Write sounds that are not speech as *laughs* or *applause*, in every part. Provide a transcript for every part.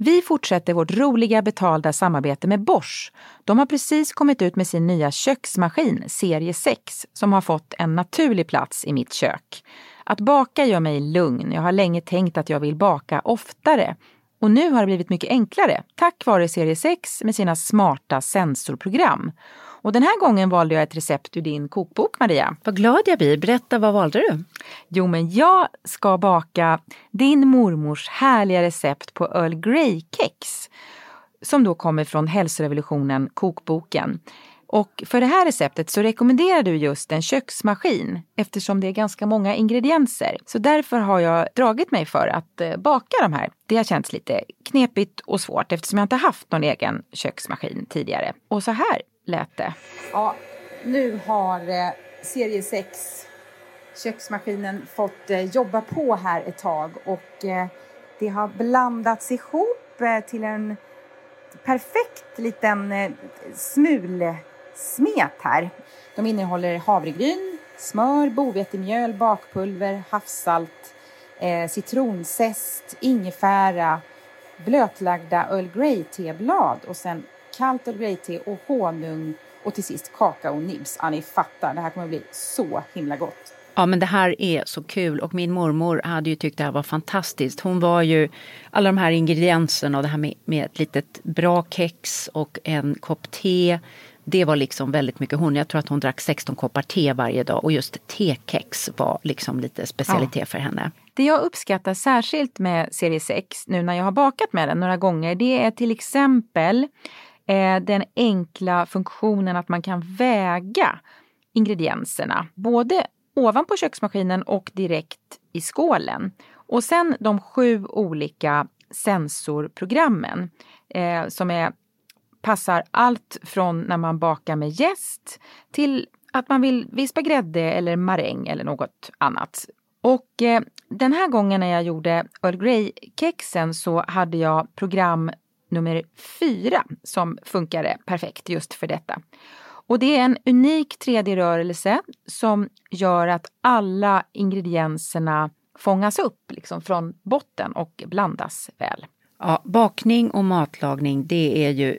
Vi fortsätter vårt roliga betalda samarbete med Bosch. De har precis kommit ut med sin nya köksmaskin, serie 6, som har fått en naturlig plats i mitt kök. Att baka gör mig lugn. Jag har länge tänkt att jag vill baka oftare. Och nu har det blivit mycket enklare tack vare serie 6 med sina smarta sensorprogram. Och den här gången valde jag ett recept ur din kokbok, Maria. Vad glad jag blir. Berätta, vad valde du? Jo, men jag ska baka din mormors härliga recept på Earl Grey-kex. Som då kommer från Hälsorevolutionen, kokboken. Och för det här receptet så rekommenderar du just en köksmaskin eftersom det är ganska många ingredienser. Så därför har jag dragit mig för att eh, baka de här. Det har känts lite knepigt och svårt eftersom jag inte haft någon egen köksmaskin tidigare. Och så här lät det. Ja, nu har eh, serie 6 köksmaskinen fått eh, jobba på här ett tag och eh, det har blandats ihop eh, till en perfekt liten eh, smulsmet här. De innehåller havregryn, smör, bovetemjöl, bakpulver, havssalt, eh, citronzest, ingefära, blötlagda Earl Grey-teblad och sen kallt Earl Grey-te och honung och till sist kakaonibs. Ja, ni fattar, det här kommer att bli så himla gott. Ja, men det här är så kul och min mormor hade ju tyckt det här var fantastiskt. Hon var ju alla de här ingredienserna och det här med, med ett litet bra kex och en kopp te. Det var liksom väldigt mycket hon. Jag tror att hon drack 16 koppar te varje dag och just tekex var liksom lite specialitet ja. för henne. Det jag uppskattar särskilt med serie 6 nu när jag har bakat med den några gånger det är till exempel eh, den enkla funktionen att man kan väga ingredienserna. Både ovanpå köksmaskinen och direkt i skålen. Och sen de sju olika sensorprogrammen eh, som är, passar allt från när man bakar med jäst till att man vill vispa grädde eller maräng eller något annat. Och eh, den här gången när jag gjorde Earl Grey-kexen så hade jag program nummer fyra som funkade perfekt just för detta. Och det är en unik 3D-rörelse som gör att alla ingredienserna fångas upp liksom från botten och blandas väl. Ja, bakning och matlagning det är ju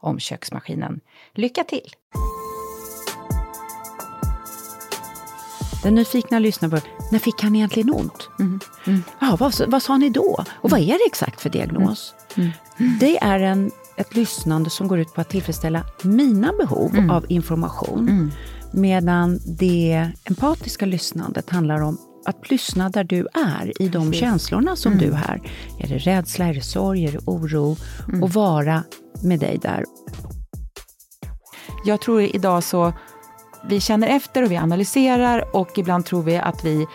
om köksmaskinen. Lycka till! Den nyfikna lyssnar på, när fick han egentligen ont? Mm. Mm. Ja, vad, vad sa ni då? Och vad är det exakt för diagnos? Mm. mm. Det är en, ett lyssnande som går ut på att tillfredsställa mina behov mm. av information. Mm. Medan det empatiska lyssnandet handlar om att lyssna där du är, i de känslorna som Mm. du är. Är det rädsla, är det sorg, är det oro? Mm. Och vara med dig där. Jag tror idag så, vi känner efter och vi analyserar och ibland tror vi att vi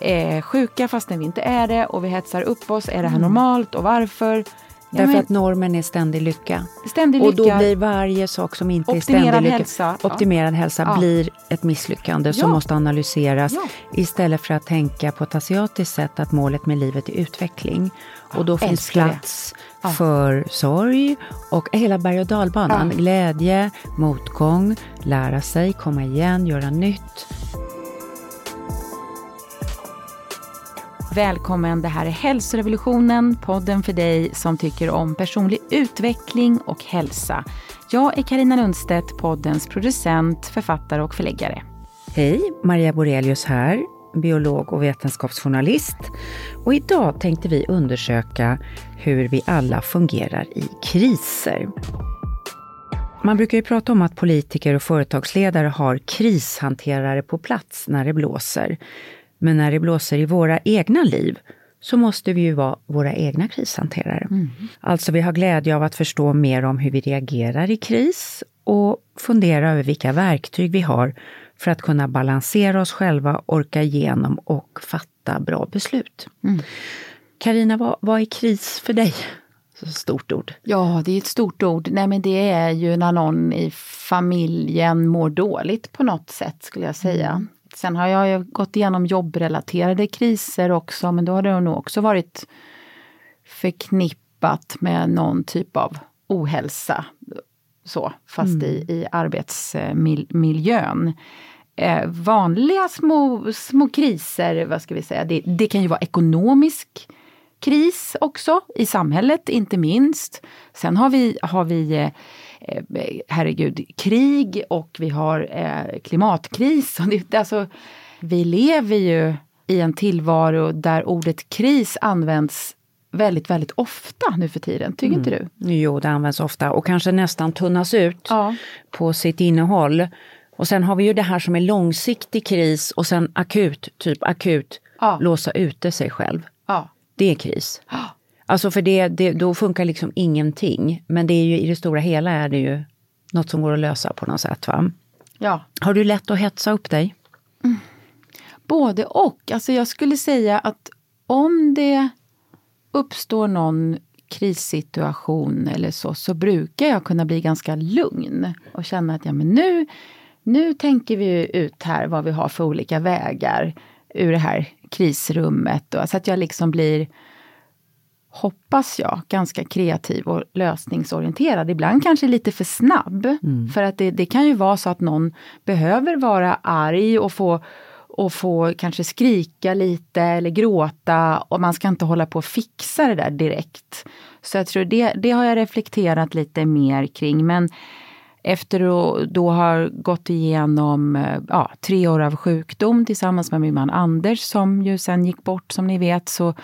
är sjuka fastän vi inte är det och vi hetsar upp oss. Är det här normalt och varför? Därför men att normen är ständig lycka. ständig Och då lycka. blir varje sak som inte är ständig lycka, hälsa, optimerad hälsa Ja. blir ett misslyckande som måste analyseras istället för att tänka på ett asiatiskt sätt att målet med livet är utveckling. Och då finns älskar det. plats för sorg och hela berg och dalbanan. Glädje, motgång, lära sig, komma igen, göra nytt. Välkommen, det här är Hälsorevolutionen, podden för dig som tycker om personlig utveckling och hälsa. Jag är Karina Lundstedt, poddens producent, författare och förläggare. Hej, Maria Borelius här, biolog och vetenskapsjournalist. Och idag tänkte vi undersöka hur vi alla fungerar i kriser. Man brukar ju prata om att politiker och företagsledare har krishanterare på plats när det blåser. Men när det blåser i våra egna liv så måste vi ju vara våra egna krishanterare. Alltså vi har glädje av att förstå mer om hur vi reagerar i kris och fundera över vilka verktyg vi har för att kunna balansera oss själva, orka igenom och fatta bra beslut. Karina, vad, vad är kris för dig? Stort ord. Ja, det är ett stort ord. Nej, men det är ju när någon i familjen mår dåligt på något sätt, skulle jag säga. Sen har jag ju gått igenom jobbrelaterade kriser också, men då har det nog också varit förknippat med någon typ av ohälsa. Så, fast i, i arbetsmiljön. Eh, vanliga små, små kriser, vad ska vi säga, det, det kan ju vara ekonomisk kris också i samhället, inte minst. Sen har vi, har vi eh, herregud, krig och vi har eh, klimatkris. Och det, alltså, vi lever ju i en tillvaro där ordet kris används väldigt, väldigt ofta nu för tiden. Tycker inte du? Jo, det används ofta och kanske nästan tunnas ut Ja. på sitt innehåll. Och sen har vi ju det här som är långsiktig kris och sen akut, typ akut, Ja. låsa ute sig själv. Ja. Det är kris. Alltså för det, det, då funkar liksom ingenting. Men det är ju, i det stora hela är det ju något som går att lösa på något sätt. Va? ja. Har du lätt att hetsa upp dig? Både och. Alltså jag skulle säga att om det uppstår någon krissituation eller så, så brukar jag kunna bli ganska lugn och känna att ja, men nu, nu tänker vi ut här vad vi har för olika vägar ur det här krisrummet. Och, så att jag liksom blir, hoppas jag, ganska kreativ och lösningsorienterad. Ibland kanske lite för snabb. För att det, det kan ju vara så att någon behöver vara arg och få och få kanske skrika lite eller gråta och man ska inte hålla på och fixa det där direkt. Så jag tror det, det har jag reflekterat lite mer kring. Men efter att då ha gått igenom eh, ja, tre år av sjukdom tillsammans med min man Anders som ju sen gick bort som ni vet så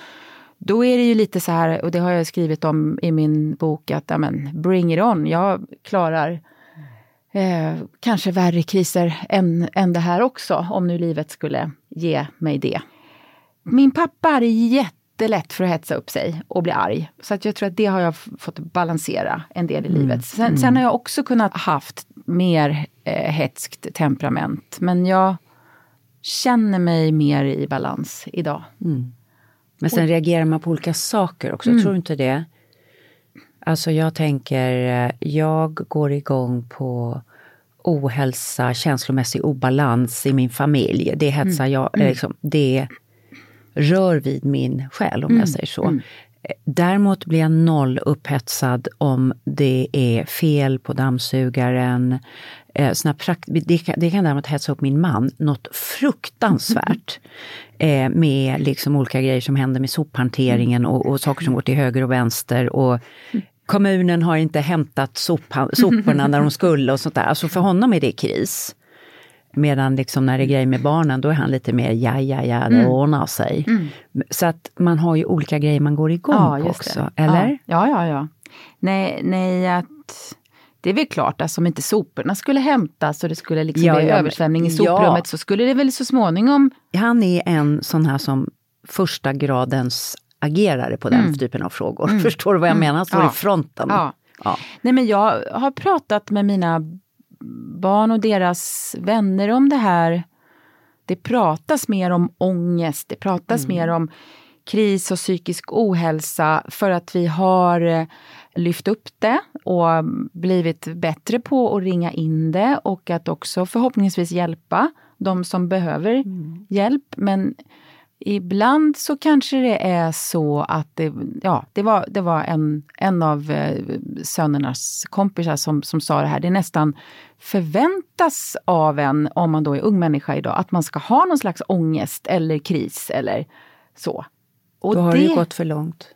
då är det ju lite så här, och det har jag skrivit om i min bok, att ja, men, bring it on, jag klarar eh, kanske värre kriser än, än det här också, om nu livet skulle ge mig det. Min pappa hade jättelätt för att hetsa upp sig och bli arg. Så att jag tror att det har jag fått balansera en del i livet. Sen, sen har jag också kunnat haft mer eh, hetskt temperament. Men jag känner mig mer i balans idag. Men sen reagerar man på olika saker också, tror du inte det? Alltså jag tänker, eh, jag går igång på ohälsa, känslomässig obalans i min familj. Det hetsar jag, eh, liksom, det rör vid min själ om jag säger så. Eh, Däremot blir jag noll upphetsad om det är fel på dammsugaren. Eh, såna prakt- det, kan, det kan däremot hetsa upp min man något fruktansvärt. *laughs* Eh, med liksom olika grejer som händer med sophanteringen och, och saker som går till höger och vänster. Och kommunen har inte hämtat soporna när de skulle och sånt där. Alltså för honom är det kris. Medan liksom när det är grejer med barnen, då är han lite mer ja, ja, ja, det ordnar sig. Så att man har ju olika grejer man går igång på också, eller? Ja, ja, ja. ja. Nej, nej att det är väl klart, alltså om inte soporna skulle hämtas och det skulle liksom Ja, bli ja, översvämning i ja. soprummet så skulle det väl så småningom Han är en sån här som första gradens agerare på den Mm. typen av frågor. *laughs* Förstår du vad jag menar? Han står Ja. i fronten. Ja. Ja. Nej men jag har pratat med mina barn och deras vänner om det här. Det pratas mer om ångest, det pratas mer om kris och psykisk ohälsa för att vi har eh, lyft upp det och blivit bättre på att ringa in det och att också förhoppningsvis hjälpa de som behöver hjälp. Men Ibland så kanske det är så att det, ja, det var, det var en, en av eh, sönernas kompisar som, som sa det här. Det nästan förväntas av en, om man då är ung människa idag, att man ska ha någon slags ångest eller kris eller så. Och Då har det ju gått för långt.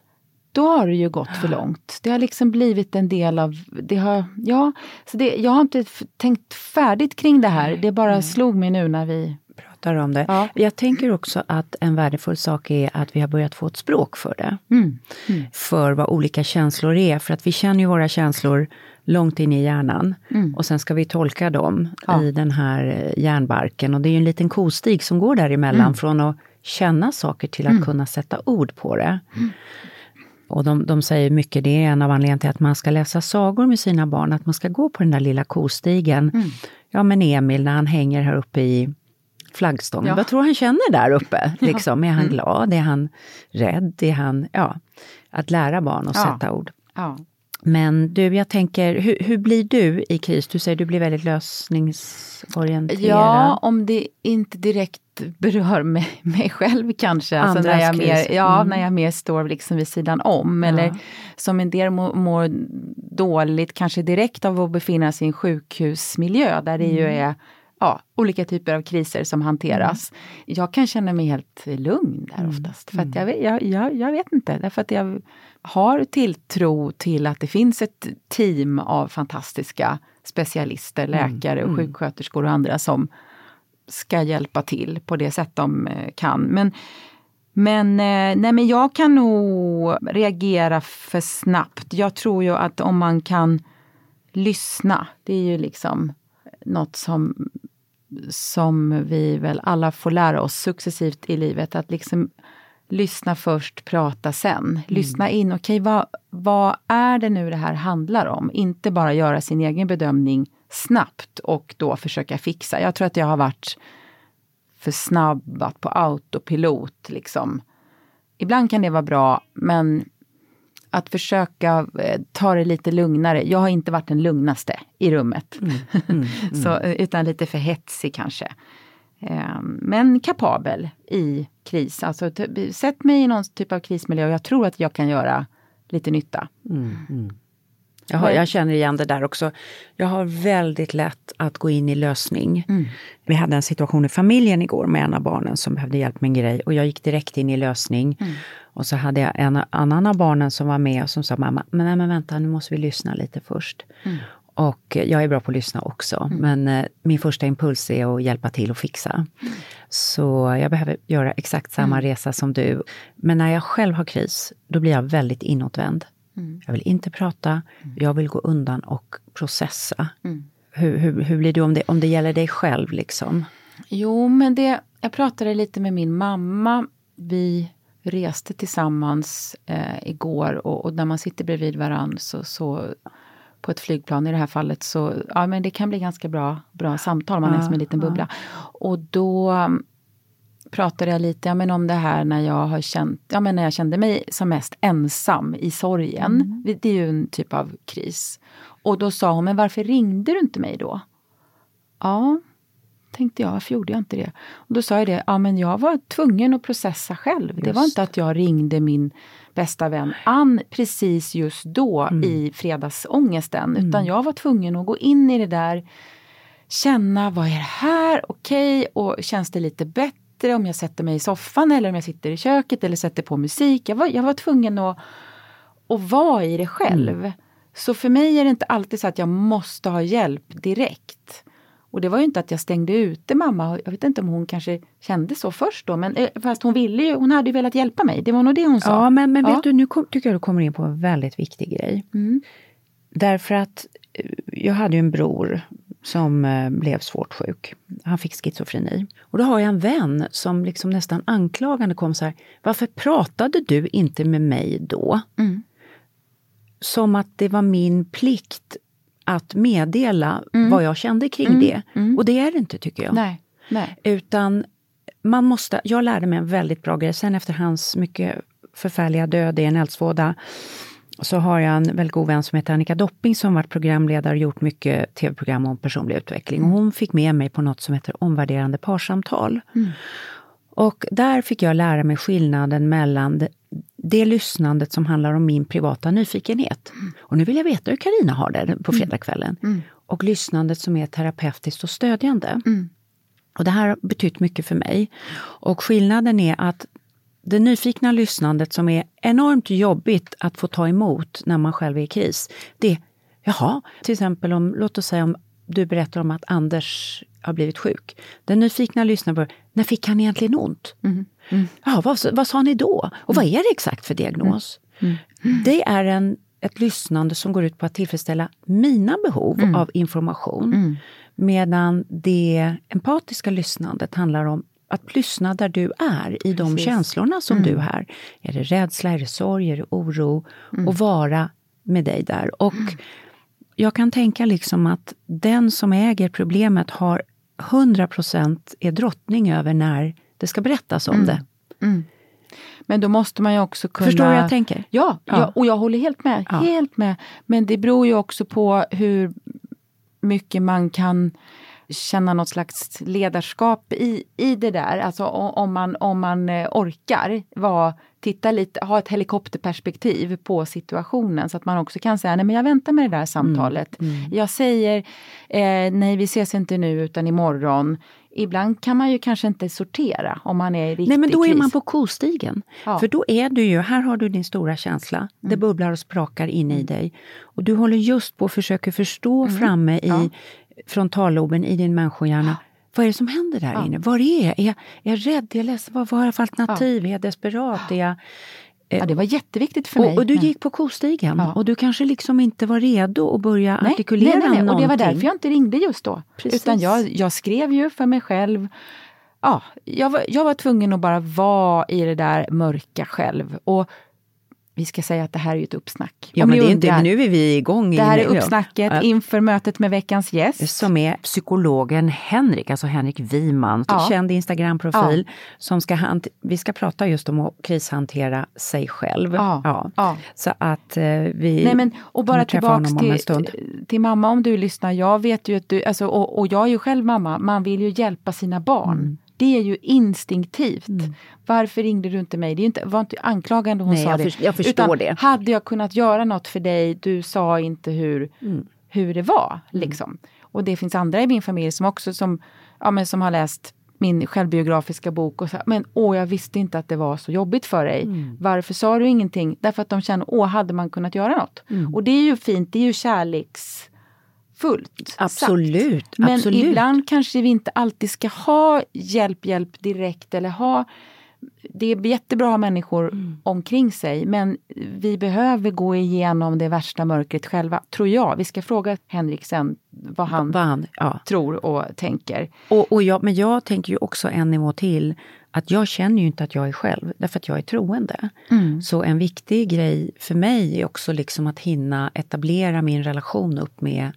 Då har det ju gått för långt. Det har liksom blivit en del av, det har, ja, så det, jag har inte tänkt färdigt kring det här. Det bara slog mig nu när vi pratar om det. Ja. Jag tänker också att en värdefull sak är att vi har börjat få ett språk för det. Mm. För vad olika känslor är. För att vi känner ju våra känslor långt in i hjärnan. Och sen ska vi tolka dem Mm. Ja. i den här eh, hjärnbarken. Och det är ju en liten kostig som går däremellan Mm. från att känna saker till att kunna sätta ord på det. Mm. Och de, de säger mycket, det är en av anledningarna till att man ska läsa sagor med sina barn, att man ska gå på den där lilla kostigen. Mm. Ja men Emil när han hänger här uppe i flaggstången, Ja. vad tror han känner där uppe? *laughs* Liksom, är han glad? Är han rädd? Är han, ja, att lära barn att Ja. sätta ord. ja, Men du, jag tänker, hur, hur blir du i kris? Du säger du blir väldigt lösningsorienterad. Ja, om det inte direkt berör mig, *laughs* mig själv kanske. Alltså när, jag mer, ja, Mm. när jag mer står liksom vid sidan om. Eller som en del mår, mår dåligt kanske direkt av att befinna sig i en sjukhusmiljö där det ju Mm. är ja, olika typer av kriser som hanteras. Jag kan känna mig helt lugn där Mm. oftast. För att jag, jag, jag, jag vet inte, därför att jag har tilltro till att det finns ett team av fantastiska specialister, Mm. läkare och sjuksköterskor och andra som ska hjälpa till på det sätt de eh, kan. Men, men, eh, nej, men jag kan nog reagera för snabbt. Jag tror ju att om man kan lyssna, det är ju liksom något som, som vi väl alla får lära oss successivt i livet. Att liksom lyssna först, prata sen. Lyssna in, okej vad, vad är det nu det här handlar om? Inte bara göra sin egen bedömning snabbt och då försöka fixa. Jag tror att jag har varit för snabb på autopilot liksom. Ibland kan det vara bra, men att försöka eh, ta det lite lugnare. Jag har inte varit den lugnaste i rummet. *laughs* Så, eh, utan lite för hetsig kanske. Eh, Men kapabel i kris. Alltså, sätt mig i någon typ av krismiljö och jag tror att jag kan göra lite nytta. Jag, har, jag känner igen det där också. Jag har väldigt lätt att gå in i lösning. Vi hade en situation i familjen igår med en av barnen som behövde hjälp med en grej och jag gick direkt in i lösning. Och så hade jag en annan av barnen som var med och som sa mamma, men, nej, men vänta nu måste vi lyssna lite först. Och eh, jag är bra på att lyssna också, men eh, min första impuls är att hjälpa till och fixa. Så jag behöver göra exakt samma resa som du. Men när jag själv har kris, då blir jag väldigt inåtvänd. Jag vill inte prata, jag vill gå undan och processa. Hur, hur, hur blir du om det, om det gäller dig själv? liksom? Jo, men det, jag pratade lite med min mamma. Vi reste tillsammans eh, igår och, och när man sitter bredvid varann så, så på ett flygplan i det här fallet så ja, men det kan bli ganska bra, bra samtal. Man är som en liten bubbla. Och då um, pratade jag lite ja, men om det här när jag har känt, ja, men när jag kände mig som mest ensam i sorgen. Det är ju en typ av kris. Och då sa hon, men varför ringde du inte mig då? Ja, tänkte jag, varför gjorde jag inte det? Och då sa jag det, ja men jag var tvungen att processa själv. det var inte att jag ringde min bästa vän Ann precis just då i fredagsångesten. Utan jag var tvungen att gå in i det där, känna, vad är det här? Okej, och känns det lite bättre om jag sätter mig i soffan eller om jag sitter i köket eller sätter på musik? Jag var, jag var tvungen att, att vara i det själv. Så för mig är det inte alltid så att jag måste ha hjälp direkt. Och det var ju inte att jag stängde ute mamma. Jag vet inte om hon kanske kände så först då. Men eh, fast hon ville ju, hon hade ju velat hjälpa mig. Det var nog det hon sa. Ja, men, men vet Ja. du, nu kom, tycker jag du kommer in på en väldigt viktig grej. Mm. Därför att eh, jag hade ju en bror som eh, blev svårt sjuk. Han fick schizofreni. Och då har jag en vän som liksom nästan anklagande kom så här, varför pratade du inte med mig då? Mm. Som att det var min plikt att meddela Mm. vad jag kände kring det. Och det är det inte tycker jag. Nej. Nej. Utan man måste, jag lärde mig en väldigt bra grej. Sen efter hans mycket förfärliga död i en eldsvåda så har jag en väldigt god vän som heter Annika Dopping som varit programledare och gjort mycket tv-program om personlig utveckling. Och hon fick med mig på något som heter omvärderande parsamtal. Och där fick jag lära mig skillnaden mellan det, det lyssnandet som handlar om min privata nyfikenhet. Och nu vill jag veta hur Karina har det på fredagskvällen. Och lyssnandet som är terapeutiskt och stödjande. Och det här har betytt mycket för mig. Och skillnaden är att det nyfikna lyssnandet som är enormt jobbigt att få ta emot när man själv är i kris. Det är, jaha, till exempel om, låt oss säga om du berättar om att Anders har blivit sjuk. Den nyfikna lyssnaren bör, när fick han egentligen ont? Ja, vad, vad sa ni då? Och vad är det exakt för diagnos? Det är en, ett lyssnande som går ut på att tillfredsställa mina behov av information. Medan det empatiska lyssnandet handlar om att lyssna där du är, i de känslorna som du är. Är det rädsla, är det sorg, är det oro? Och vara med dig där. Och jag kan tänka liksom att den som äger problemet har 100% är drottning över när det ska berättas om det. Men då måste man ju också kunna... Förstår du vad jag tänker? Ja, Ja. ja. och jag håller helt med. Ja. Helt med. Men det beror ju också på hur mycket man kan känna något slags ledarskap i, i det där. Alltså om man, om man eh, orkar vara, titta lite, ha ett helikopterperspektiv på situationen så att man också kan säga, nej men jag väntar med det där samtalet. Jag säger, eh, nej vi ses inte nu utan imorgon. Ibland kan man ju kanske inte sortera om man är i riktig Nej, men då är kris. man på kostigen. Ja. För då är du ju, här har du din stora känsla. Det Mm. bubblar och sprakar in i dig. Och du håller just på att försöka förstå framme i Mm. Frontalloben i din människohjärna. Vad är det som händer där Ja. inne? Var är jag? Är jag, är jag rädd? Är jag ledsen? Vad, vad har jag för alternativ? Är jag desperat? Är jag... Ja, det var jätteviktigt för mig. Och, du Ja. gick på kostigen Ja. och du kanske liksom inte var redo att börja Nej, artikulera nej, nej, nej. Och det var någonting. därför jag inte ringde just då. Precis. Utan jag, jag skrev ju för mig själv. Ja, jag, var, jag var tvungen att bara vara i det där mörka själv. Och vi ska säga att det här är ju ett uppsnack. Ja, Om men det är inte, undrar. nu är vi igång. Det här är uppsnacket Ja. inför mötet med veckans gäst. som är psykologen Henrik, alltså Henrik Wiman, Ja. känd Instagramprofil. Som ska hant- vi ska prata just om att krishantera sig själv. Ja, ja. Så att eh, vi Nej, men, och bara tillbaks en till, till mamma om du lyssnar. Jag vet ju att du, alltså, och, och jag är ju själv mamma, man vill ju hjälpa sina barn. Mm. Det är ju instinktivt. Varför ringde du inte mig? Det är inte, var inte anklagande hon Nej, sa jag det. förs- jag förstår Utan, det. Hade jag kunnat göra något för dig, du sa inte hur, Mm. hur det var. Liksom. Och det finns andra i min familj som också som, ja, men som har läst min självbiografiska bok och så, men åh, jag visste inte att det var så jobbigt för dig. Mm. Varför sa du ingenting? Därför att de känner, åh, hade man kunnat göra något? Mm. Och det är ju fint, det är ju kärleksfullt. Absolut, sagt. Men absolut. ibland kanske vi inte alltid ska ha hjälp, hjälp direkt eller ha det är jättebra att ha människor Mm. omkring sig men vi behöver gå igenom det värsta mörkret själva, tror jag. Vi ska fråga Henrik sen vad han Vad han, ja. tror och tänker. och, och jag, men jag tänker ju också en nivå till, att jag känner ju inte att jag är själv, därför att jag är troende. Mm. Så en viktig grej för mig är också liksom att hinna etablera min relation upp med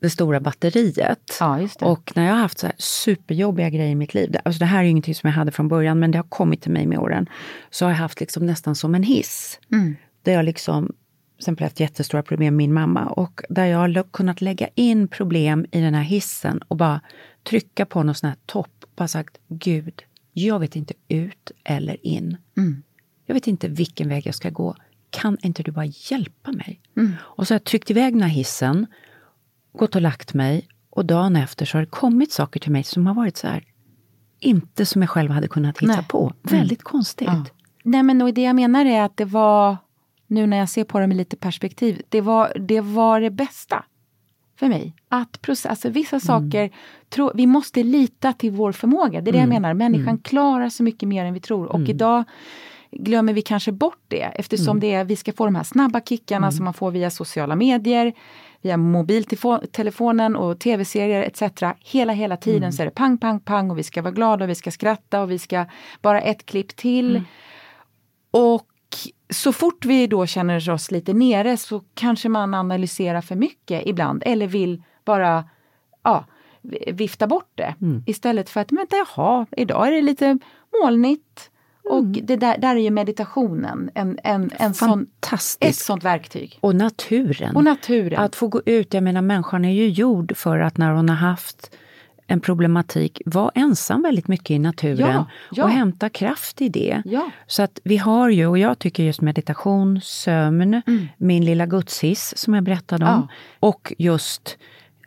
det stora batteriet. Ja, det. Och när jag har haft så här superjobbiga grejer i mitt liv, det- alltså det här är ju ingenting som jag hade från början, men det har kommit till mig med åren, så har jag haft liksom nästan som en hiss. Mm. Där jag liksom, till exempel haft jättestora problem med min mamma, och där jag har kunnat lägga in problem i den här hissen och bara trycka på någon sån här topp, bara sagt Gud, jag vet inte ut eller in. Mm. Jag vet inte vilken väg jag ska gå. Kan inte du bara hjälpa mig? Och så har jag tryckt iväg den här hissen, gått och lagt mig och dagen efter så har det kommit saker till mig som har varit så här, inte som jag själv hade kunnat hitta Nej. på. Väldigt konstigt. Ja. Nej men och det jag menar är att det var, nu när jag ser på det med lite perspektiv, det var det, var det bästa för mig. Att processa, alltså vissa saker, tro, vi måste lita till vår förmåga. Det är det jag menar, människan klarar så mycket mer än vi tror. Och idag glömmer vi kanske bort det eftersom Mm. det är, vi ska få de här snabba kickarna som man får via sociala medier, via mobiltelefonen och tv-serier etc. Hela, hela tiden Mm. så är det pang, pang, pang och vi ska vara glada och vi ska skratta och vi ska bara ett klipp till. Mm. Och så fort vi då känner oss lite nere så kanske man analyserar för mycket ibland eller vill bara ja, vifta bort det. Mm. Istället för att, men jaha, idag är det lite molnigt. Och Mm. det där, där är ju meditationen en, en, en sån, ett sånt verktyg. Och naturen. Och naturen. Att få gå ut, jag menar människan är ju gjord för att när hon har haft en problematik, vara ensam väldigt mycket i naturen Ja, ja. och hämta kraft i det. Ja. Så att vi har ju, och jag tycker just meditation, sömn, min lilla gudshiss som jag berättade om, Mm. Och just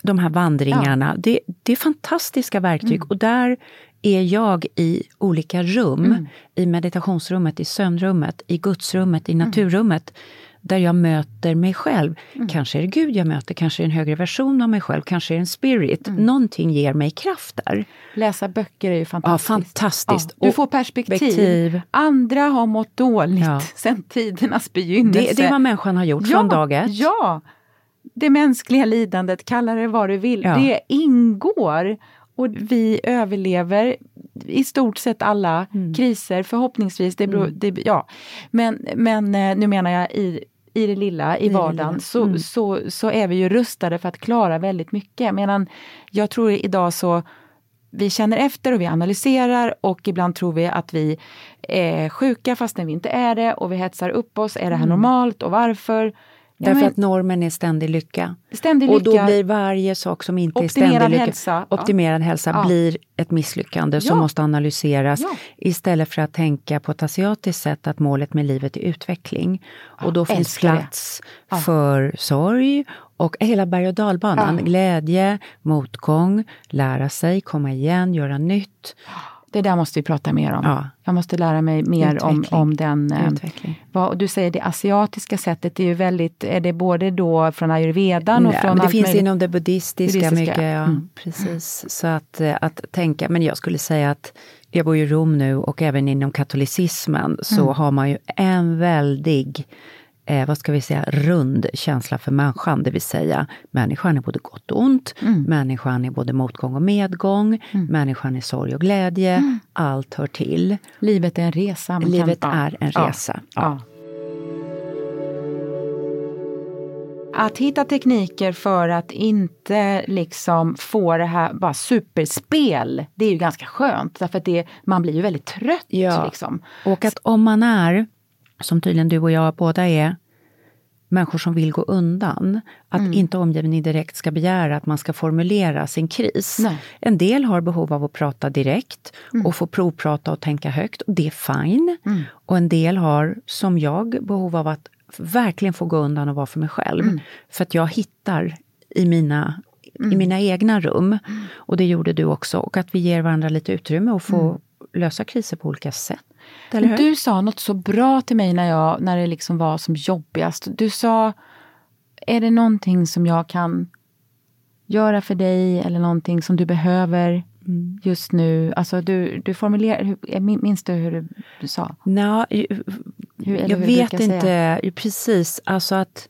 de här vandringarna. Det, det är fantastiska verktyg Mm. och där är jag i olika rum, Mm. i meditationsrummet, i sömnrummet, i gudsrummet, Mm. i naturrummet, där jag möter mig själv. Kanske är det Gud jag möter, kanske är det en högre version av mig själv, kanske är det en spirit. Mm. Någonting ger mig kraft där. Läsa böcker är ju Ja, fantastiskt. fantastiskt. Ja, du får perspektiv. perspektiv. Andra har mått dåligt Ja. *laughs* sedan tidernas begynnelse. Det, det är vad människan har gjort ja, från dag ett. Ja! Det mänskliga lidandet, kalla det vad du vill, det ingår. Och vi överlever i stort sett alla Mm. kriser, förhoppningsvis. Det beror, det, ja. Men, men eh, nu menar jag i, i det lilla, i, vardagen. Så, Mm. så, så är vi ju rustade för att klara väldigt mycket. Medan jag tror idag så vi känner efter och vi analyserar och ibland tror vi att vi är sjuka fastän vi inte är det och vi hetsar upp oss. Är det här normalt och varför? Ja, Därför men att normen är ständig lycka. ständig Och då lycka. blir varje sak som inte är ständig lycka, hälsa, ja. optimerad hälsa Ja. blir ett misslyckande som Ja. måste analyseras Ja. istället för att tänka på ett asiatiskt sätt att målet med livet är utveckling. och då finns plats för sorg och hela berg och dalbanan. Ja. Glädje, motgång, lära sig, komma igen, göra nytt. Det där måste vi prata mer om. Ja. Jag måste lära mig mer om, Utveckling. om den... eh, Utveckling. Vad, du säger det asiatiska sättet, det är ju väldigt, är det både då från ayurvedan och Nej, från det allt finns möjligt? inom det buddhistiska, Buddhistiska, mycket. Ja, mm. precis. Så att, eh, att tänka, men jag skulle säga att jag bor i Rom nu och även inom katolicismen så Mm. har man ju en väldig eh, vad ska vi säga, rund känsla för människan. Det vill säga, människan är både gott och ont. Mm. Människan är både motgång och medgång. Människan är sorg och glädje. Mm. Allt hör till. Livet är en resa. Livet ja. är en Ja. resa. Ja. Att hitta tekniker för att inte liksom få det här bara superspel, det är ju ganska skönt. Därför att det, man blir ju väldigt trött. Ja. Liksom. Och att om man är, som tydligen du och jag båda är, människor som vill gå undan, att Mm. inte omgivningen direkt ska begära att man ska formulera sin kris. Nej. En del har behov av att prata direkt Mm. och få provprata och tänka högt, och det är fine. Och en del har, som jag, behov av att verkligen få gå undan och vara för mig själv. Mm. För att jag hittar i mina, i mina egna rum. Och det gjorde du också. Och att vi ger varandra lite utrymme och få lösa kriser på olika sätt. Du sa något så bra till mig när, jag, när det liksom var som jobbigast. Du sa, är det någonting som jag kan göra för dig eller någonting som du behöver Mm. just nu? Alltså du, du formulerar, min- minns du hur du, du sa? Hur- eller jag hur du vet inte, säga. precis, alltså att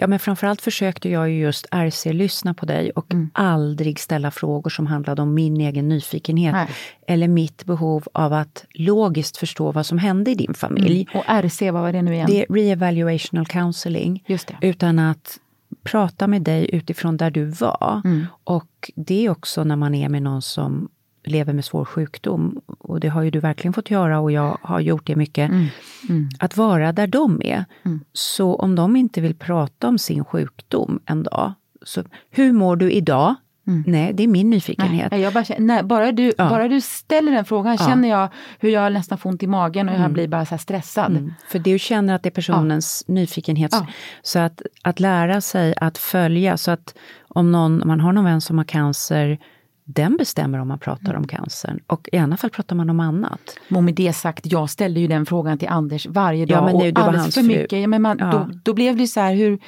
Ja men framförallt försökte jag ju just RC-lyssna på dig och Mm. aldrig ställa frågor som handlade om min egen nyfikenhet. Nej. Eller mitt behov av att logiskt förstå vad som hände i din familj. Och RC, vad var det nu igen? Det är re-evaluational counseling. Just det. Utan att prata med dig utifrån där du var. Mm. Och det är också när man är med någon som lever med svår sjukdom. Och det har ju du verkligen fått göra och jag har gjort det mycket. Mm. Att vara där de är. Så om de inte vill prata om sin sjukdom en dag. Så, hur mår du idag? Nej, det är min nyfikenhet. Nej, jag bara, känner- nej, bara, du, Ja. bara du ställer den frågan Ja. känner jag hur jag nästan får ont i magen och jag blir bara så här stressad. Mm. För du känner att det är personens nyfikenhet. Ja. Så att, att lära sig att följa, så att om någon, om man har någon vän som har cancer, den bestämmer om man pratar Mm. om cancern. Och i annat fall pratar man om annat. Och med det sagt, jag ställde ju den frågan till Anders varje dag Ja, men och nu, var alldeles för fru. mycket. Ja, men man, Ja. då, då blev det så här, hur,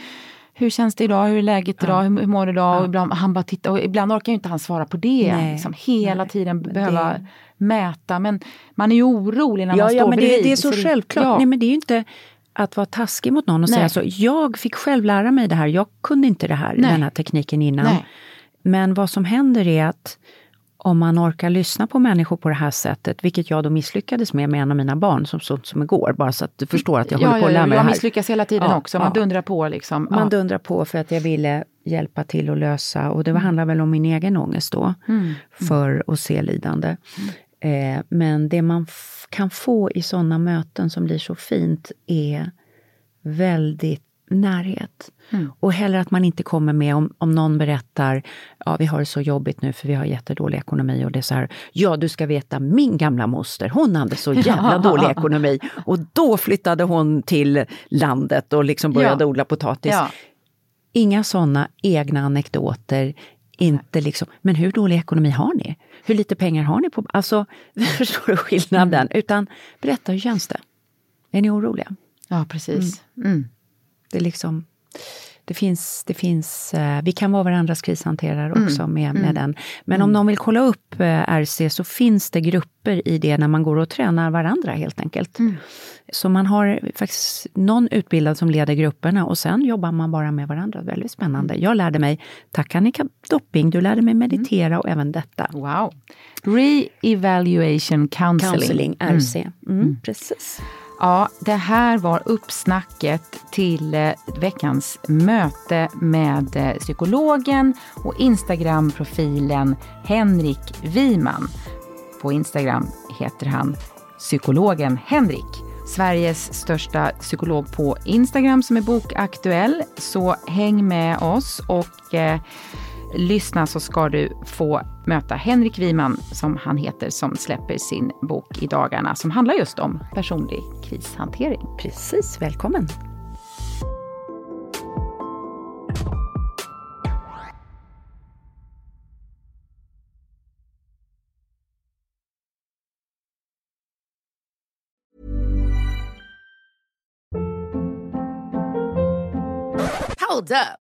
hur känns det idag, hur är läget idag, hur, hur mår du idag? Och ibland, han bara tittar, och ibland orkar ju inte han svara på det. Nej, liksom, hela nej, tiden behöva det- mäta. Men man är ju orolig när man står ja men det, bredvid. det är så, självklart. Ja. Nej, men det är ju inte att vara taskig mot någon och Nej. säga så. Jag fick själv lära mig det här. Jag kunde inte det här, Nej. den här tekniken innan. Nej. Men vad som händer är att om man orkar lyssna på människor på det här sättet, vilket jag då misslyckades med med en av mina barn, som så som igår, bara så att du förstår att jag håller på att lära mig jag det här. misslyckas hela tiden Ja, också. Man ja. dundrar på liksom. Man ja. dundrar på för att jag ville hjälpa till att lösa, och det var, handlar väl om min egen ångest då, för att se lidande. Eh, men det man kan få i sådana möten som blir så fint är väldigt närhet. Och heller att man inte kommer med om, om någon berättar, ja vi har det så jobbigt nu för vi har jättedålig ekonomi och det är så här, ja du ska veta min gamla moster, hon hade så *laughs* jävla dålig ekonomi och då flyttade hon till landet och liksom började Ja. odla potatis. Ja. Inga sådana egna anekdoter. Inte liksom, men hur dålig ekonomi har ni? Hur lite pengar har ni på... Alltså, förstår du skillnaden? Utan berätta, hur känns det? Är ni oroliga? ja, precis. Mm. Det liksom... Det finns, det finns, eh, vi kan vara varandras krishanterare Mm. också med, med den. Men om någon vill kolla upp eh, RC så finns det grupper i det när man går och tränar varandra helt enkelt. Mm. Så man har faktiskt någon utbildad som leder grupperna och sen jobbar man bara med varandra. Väldigt spännande. Jag lärde mig, tack Annika Dopping, du lärde mig meditera och även detta. Wow. Re-evaluation counseling. Counseling, RC. Mm, Precis. Ja, det här var uppsnacket till eh, veckans möte med eh, psykologen och Instagram-profilen Henrik Wiman. På Instagram heter han psykologen Henrik. Sveriges största psykolog på Instagram som är bokaktuell. Så häng med oss och eh, lyssna så ska du få möta Henrik Wiman, som han heter, som släpper sin bok i dagarna som handlar just om personlig krishantering. Precis, välkommen. Hold up.